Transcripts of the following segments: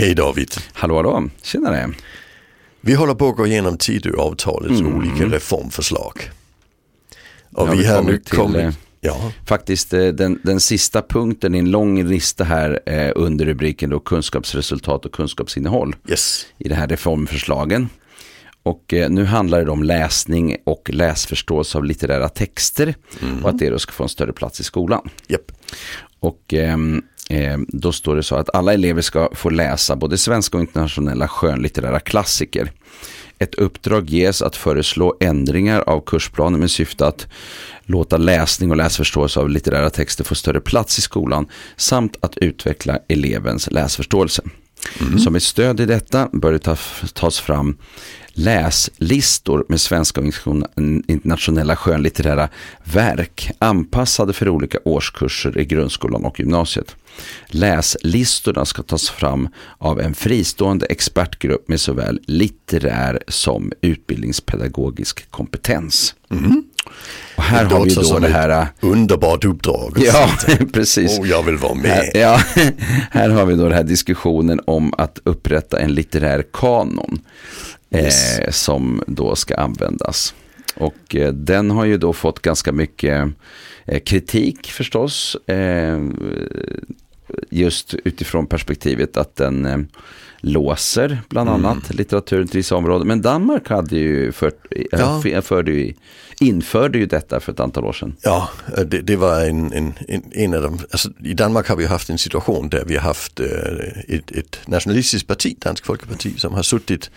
Hej David. Hallå hallå, tjenare. Vi håller på att gå igenom Tidöavtalets Mm. olika reformförslag. Och har vi vi har nu till, kommit, eh, ja, Faktiskt eh, den, den sista punkten i en lång lista här eh, under rubriken då kunskapsresultat och kunskapsinnehåll yes. i det här reformförslagen. Och eh, nu handlar det om läsning och läsförståelse av litterära texter och att det då ska få en större plats i skolan. Japp. Och ehm, Eh, då står det så att alla elever ska få läsa både svenska och internationella skönlitterära klassiker. Ett uppdrag ges att föreslå ändringar av kursplanen med syfte att låta läsning och läsförståelse av litterära texter få större plats i skolan samt att utveckla elevens läsförståelse. Som ett stöd i detta bör det ta, tas fram läslistor med svenska och internationella skönlitterära verk anpassade för olika årskurser i grundskolan och gymnasiet. Läslistorna ska tas fram av en fristående expertgrupp med såväl litterär som utbildningspedagogisk kompetens. Och här har vi då det här Underbart uppdrag. Ja, precis. Och jag vill vara med. Här, ja, här har vi då den här diskussionen om att upprätta en litterär kanon Yes. eh, som då ska användas. Och eh, den har ju då fått ganska mycket eh, kritik förstås. Eh, just utifrån perspektivet att den eh, låser bland Mm. annat litteraturen till vissa områden. Men Danmark hade ju fört, Ja. ja. förde ju, införde ju detta för ett antal år sedan. Ja, det, det var en, en, en, en av dem. Alltså, I Danmark har vi haft en situation där vi har haft eh, ett, ett nationalistiskt parti, Dansk Folkeparti, som har suttit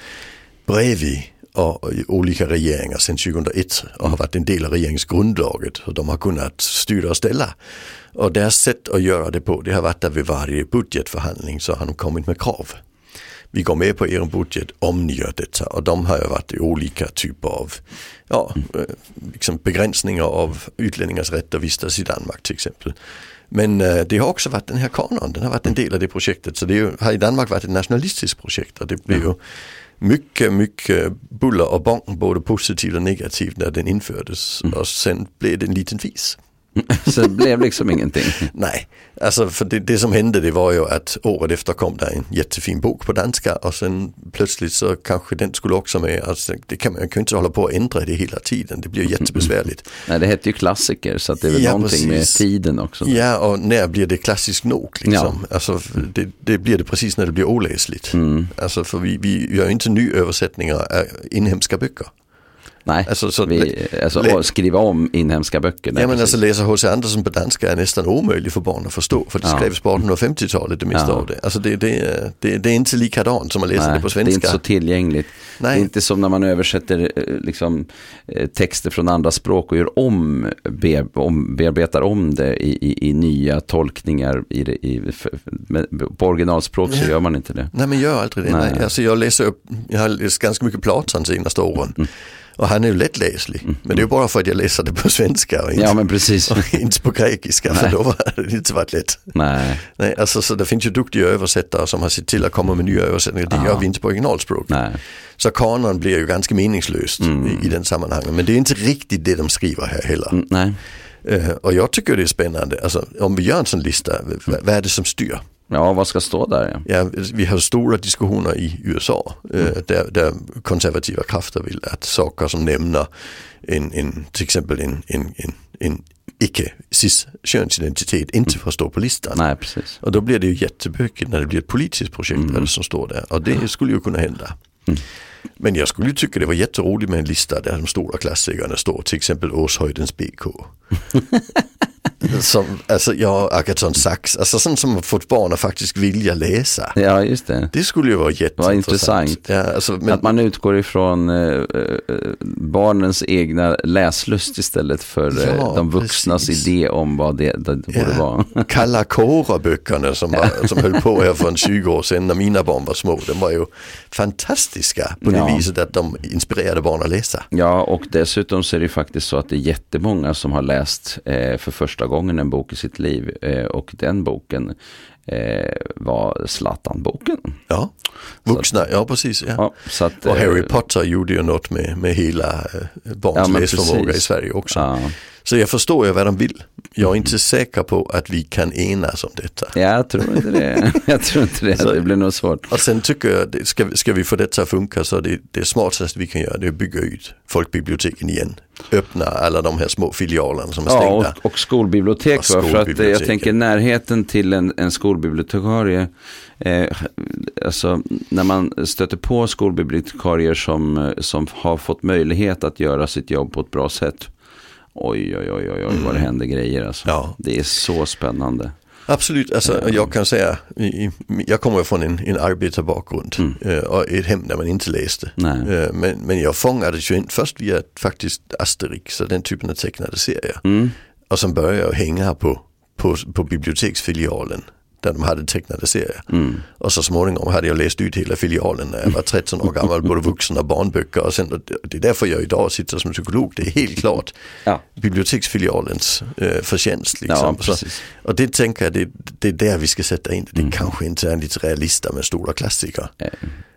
bredvid och, olika regeringar sedan 2001 och har varit en del av regeringsgrundlaget. Och de har kunnat styra och ställa. Och deras sätt att göra det på, det har varit att vid varje budgetförhandling så har de kommit med krav. Vi går med på er budget om ni gör detta och de har ju varit i olika typer av ja, eh, liksom begränsningar av utlänningars rätt att vistas i Danmark till exempel. Men eh, det har också varit den här kanon, den har varit en del av det projektet. Så det ju, har i Danmark varit ett nationalistiskt projekt och det blev ju mycket, mycket buller och bång, både positivt och negativt när den infördes. Och sen blev det en liten fis. Så det blev liksom ingenting. Nej, alltså för det, det som hände det var ju att året efter kom där en jättefin bok på danska och sen plötsligt så kanske den skulle också med. Alltså det kan man, man kan ju inte hålla på att ändra det hela tiden, det blir jättebesvärligt. Nej, det hette ju klassiker så att det är väl Ja, någonting med precis. tiden också. Ja, och när blir det klassiskt nog? Liksom? Alltså, för det, det blir det precis när det blir oläsligt. Mm. Alltså, för vi, vi gör inte nyöversättningar av inhemska böcker. Nej, Alltså, så- vi, alltså, skriva om inhemska böcker. Nej, Ja men precis. alltså läsa H.C. Andersen på danska är nästan omöjligt för barn att förstå för det Ja. skrevs på 1850-talet det mesta Ja. av det. Alltså det, det, det, det är inte likadant som att läsa Nej, det på det är svenska. inte så tillgängligt. Nej. Det är inte som när man översätter eh, liksom, eh, texter från andra språk och gör om, be, om bearbetar om det i, i, i nya tolkningar. I, i, för, men på originalspråk så gör man inte det. Nej men gör aldrig det. Nej. Nej. Alltså jag läser upp, jag har läst ganska mycket Platon de senaste åren. Mm. Och han är ju lättläslig. Men det är bara för att jag läser det på svenska och inte, Ja men precis. inte på grekiska. För Nej. då var det inte varit lätt. Nej, Nej, alltså, så det finns ju duktiga översättare som har sett till att komma med nya översättningar. Det gör vi inte på originalspråk. nej. Så kanon blir ju ganska meningslöst i, i den sammanhangen. Men det är inte riktigt det de skriver här heller. Mm, nej. Eh, och jag tycker det är spännande. Alltså, om vi gör en sån lista, v- vad är det som styr? Ja, vad ska stå där? Ja. Vi har stora diskussioner i USA eh, där, där konservativa krafter vill att saker som nämner en, en, till exempel en, en, en, en icke cis könsidentitet inte får stå på listan. Nej, precis. Och då blir det ju jättebökigt när det blir ett politiskt projekt Mm. som står där. Och det skulle ju kunna hända. Men jag skulle ju tycka det var jätteroligt med en lista där de stora klassikerna står, till exempel Åshöjdens BK. som, alltså ja, Agaton Sachs, alltså sånt som har fått barn att faktiskt vilja läsa. Ja, just det. Det skulle ju vara jätteintressant. intressant. Ja, alltså, men, Att man utgår ifrån eh, eh, barnens egna läslust istället för eh, Ja, de vuxnas precis. idé om vad det, det borde vara. Kalla Kåra-böckerna som, var, som höll på här för en 20 år sedan när mina barn var små, de var ju fantastiska på det viset att de inspirerade barn att läsa. Ja, och dessutom så är det faktiskt så att det är jättemånga som har läst eh, för första gången en bok i sitt liv. Eh, och den boken eh, var Zlatan-boken. Ja, vuxna, ja precis. Ja. Ja, så att, Och Harry eh, Potter gjorde ju något med, med hela eh, barns Ja, läsförmåga i Sverige också. Ja, Så jag förstår ju vad de vill. Jag är inte säker på att vi kan enas om detta. Jag tror inte det. Jag tror inte det. Så- Det blir nog svårt. Och sen tycker jag, ska, vi- ska vi få detta att funka så det, det smartaste vi kan göra det är att bygga ut folkbiblioteken igen. Öppna alla de här små filialerna som är Ja, stängda. och, och skolbibliotek. Ja, va? För att eh, jag tänker närheten till en, en skolbibliotekarie. Eh, alltså när man stöter på skolbibliotekarier som, eh, som har fått möjlighet att göra sitt jobb på ett bra sätt. Oj, oj, oj, oj, oj vad det händer grejer alltså. Ja. Det är så spännande. Absolut, alltså, jag kan säga, jag kommer från en, en arbetarbakgrund eh, och ett hem där man inte läste. Eh, men, men jag fångades ju in först via faktiskt Asterix och den typen av tecknade serier. Mm. Och sen började jag hänga på, på, på biblioteksfilialen där de hade tecknade serier. Mm. Och så småningom hade jag läst ut hela filialen när jag var 13 år gammal, både vuxna och barnböcker. Och sen, och det- är därför jag idag sitter som psykolog, det är helt klart Ja. biblioteksfilialens eh, förtjänst. Liksom. Ja, så, och det tänker jag, det, det är där vi ska sätta in det. Det kanske inte är en litterär lista med stora klassiker.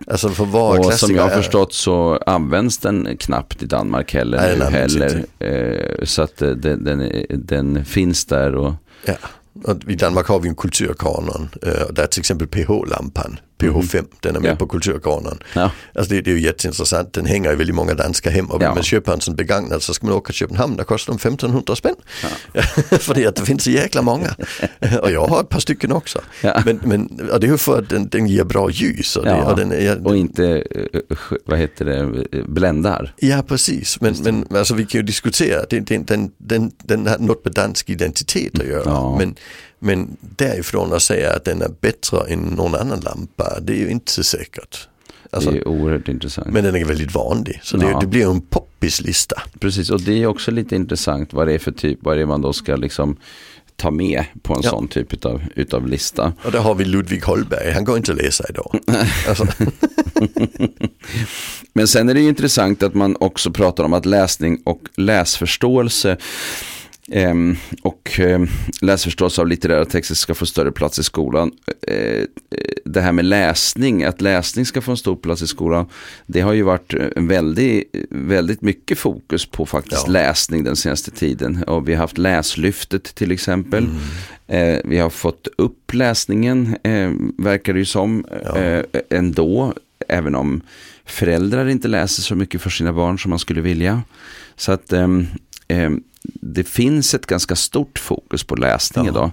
Alltså för var Och klassiker som jag har förstått så används den knappt i Danmark heller. Nej, heller. Eh, så att eh, den, den, den finns där. Och, Ja. Och I Danmark har vi en kulturkanon. eh, och där till exempel PH-lampan, PH5, den är med Ja. på kulturkanonen. ja, Alltså det, det är ju jätteintressant, den hänger i väldigt många danska hem och vill Ja. man köpa en sån begagnad så ska man åka till Köpenhamn, där kostar de 1500 spänn. för det, det finns så jäkla många. och jag har ett par stycken också. Ja. Men, men och det är ju för att den, den ger bra ljus. Och, det, Ja. och den är, och inte, eh, vad heter det, bländar. Ja, precis. Men, men alltså, vi kan ju diskutera, det, det, den, den, den har något med dansk identitet att göra. Ja. Men, men därifrån att säga att den är bättre än någon annan lampa, det är ju inte så säkert. Alltså, det är oerhört intressant. men den är väldigt vanlig, så det, Ja. det blir ju en poppislista. Precis, och det är också lite intressant vad det är för typ, vad det är man då ska liksom ta med på en Ja. sån typ utav, utav lista. Och där har vi Ludvig Holberg, han går inte att läsa idag. alltså, Men sen är det ju intressant att man också pratar om att läsning och läsförståelse ehm, och ehm, läsförståelse av litterära texter ska få större plats i skolan. Eh, eh, det här med läsning, att läsning ska få en stor plats i skolan, det har ju varit en väldigt, väldigt mycket fokus på faktiskt Ja. läsning den senaste tiden. Och vi har haft läslyftet till exempel. Eh, vi har fått upp läsningen, eh, verkar det ju som, Ja. eh, ändå. Även om föräldrar inte läser så mycket för sina barn som man skulle vilja. Så att ehm, ehm, det finns ett ganska stort fokus på läsning Ja. idag.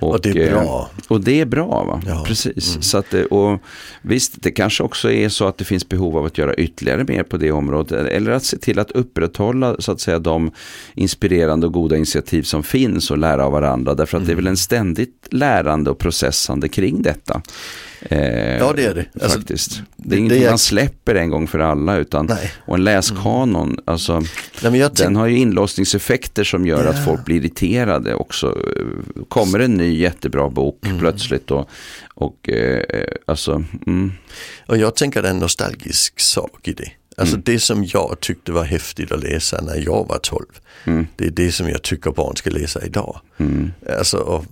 Och det är eh, bra. Och det är bra, va? Ja. Precis. Mm. Så att, det- och visst, det kanske också är så att det finns behov av att göra ytterligare mer på det området. Eller att se till att upprätthålla så att säga de inspirerande och goda initiativ som finns och lära av varandra. Därför att det är Mm. väl en ständigt lärande och processande kring detta. Eh, Ja, det är det. Alltså, faktiskt. Det är är- man släpper en gång för alla. Utan, Nej. och en läskanon, alltså, nej, den har ju inlåsningseffekter som gör Ja. att folk blir irriterade också. Kommer en ny jättebra bok Mm. plötsligt och, och eh, alltså, mm, och jag tänker det är en nostalgisk sak i det. Alltså Mm. det som jag tyckte var häftigt att läsa när jag var 12, mm, det är det som jag tycker barn ska läsa idag. mm, Alltså, och,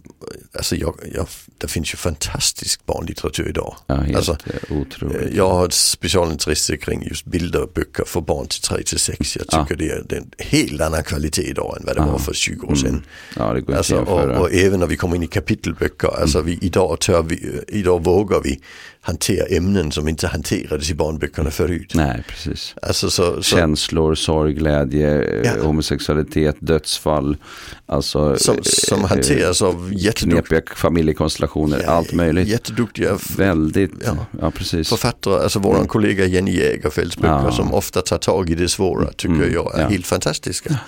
alltså jag, jag, det finns ju fantastisk barnlitteratur idag. ja, helt Alltså, eh, otroligt. Eh, Jag har ett specialintresse kring just bilderböcker för barn till 3 till 6. Jag tycker det, är, det är en helt annan kvalitet idag än vad det Ja. var för 20 år sedan. ja, det går Alltså, och, och även när vi kommer in i kapitelböcker, alltså vi, idag, tör vi, idag vågar vi hantera ämnen som inte hanterades i barnböckerna förut. Nej, precis. Alltså så, så, Känslor, sorg, glädje, eh, Ja. homosexualitet, dödsfall. Alltså, som, eh, som eh, hanteras av jätteduktiga, knepiga familjekonstellationer, allt möjligt. jätteduktiga Väldigt, ja, Ja. precis. författare, alltså vår Mm. kollega Jenny Jägerfeldts böcker Ja. som ofta tar tag i det svåra tycker Mm, jag är ja. helt fantastiska.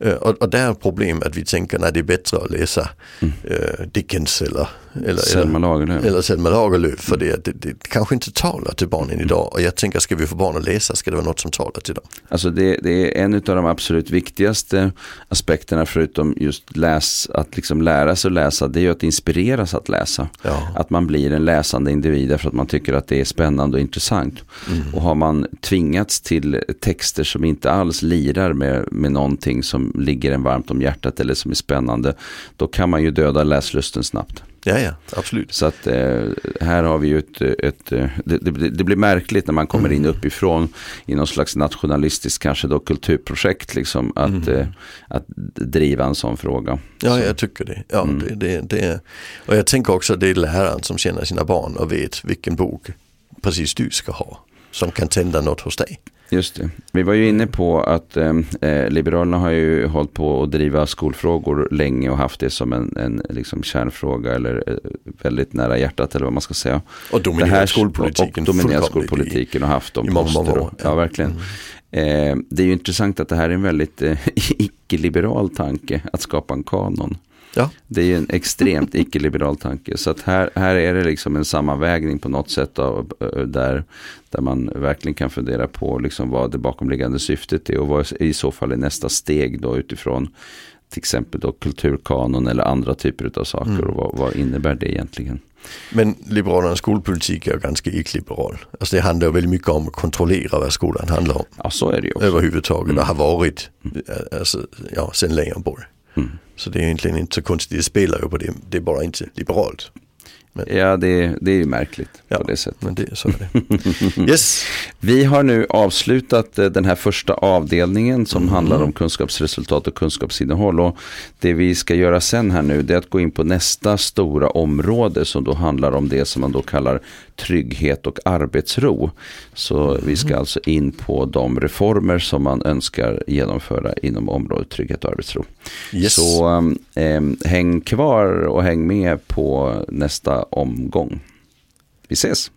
Eh, och, och där är problem att vi tänker när det är bättre att läsa Mm. eh, Dickens eller, eller, Selma Lagerlöf. eller Selma Lagerlöf för det, det, det kanske inte talar till barnen idag och jag tänker ska vi få barn att läsa ska det vara något som talar till dem. Alltså det, det är en av de absolut viktigaste aspekterna förutom just läs, att liksom lära sig att läsa. Det är ju att inspireras att läsa. Ja. Att man blir en läsande individ därför att man tycker att det är spännande och intressant. Mm. Och har man tvingats till texter som inte alls lirar med, med någonting som ligger en varmt om hjärtat eller som är spännande. Då kan man ju döda läslusten snabbt. Ja, ja, absolut. Så att eh, här har vi ju ett, ett eh, det, det, det, blir märkligt när man kommer in uppifrån i någon slags nationalistiskt kanske då kulturprojekt liksom att, mm. eh, att driva en sån fråga. Ja, så. jag tycker det. Ja, mm. det, det, det. Och jag tänker också att det är läraren som känner sina barn och vet vilken bok precis du ska ha som kan tända något hos dig. Just det. Vi var ju inne på att eh, eh, Liberalerna har ju hållit på att driva skolfrågor länge och haft det som en, en liksom kärnfråga eller eh, väldigt nära hjärtat eller vad man ska säga. Och dominerat skolpolitiken. Och dominerat skolpolitiken och haft de år. Ja, verkligen. Mm. Eh, det är ju intressant att det här är en väldigt eh, icke-liberal tanke att skapa en kanon. Ja. Det är ju en extremt icke-liberal tanke. Så att här, här är det liksom en sammanvägning på något sätt av, eh, där, där man verkligen kan fundera på liksom vad det bakomliggande syftet är och vad i så fall är nästa steg då utifrån till exempel då kulturkanon eller andra typer av saker mm. och vad, vad, innebär det egentligen? Men Liberalernas skolpolitik är ganska icke-liberal. Alltså det handlar väldigt mycket om att kontrollera vad skolan handlar om. Ja, så är det ju också. Överhuvudtaget, mm. och har varit mm. alltså, ja, sen Leijonborg. Mm. Så det är egentligen inte så konstigt, det spelar ju på det, det är bara inte liberalt. Men. Ja, det, det är ju märkligt ja, på det sättet. Men det, så är det. yes. Vi har nu avslutat eh, den här första avdelningen som mm. handlar om kunskapsresultat och kunskapsinnehåll. Och det vi ska göra sen här nu det är att gå in på nästa stora område som då handlar om det som man då kallar trygghet och arbetsro. Så mm. vi ska alltså in på de reformer som man önskar genomföra inom området trygghet och arbetsro. Yes. Så eh, häng kvar och häng med på nästa omgång. Vi ses!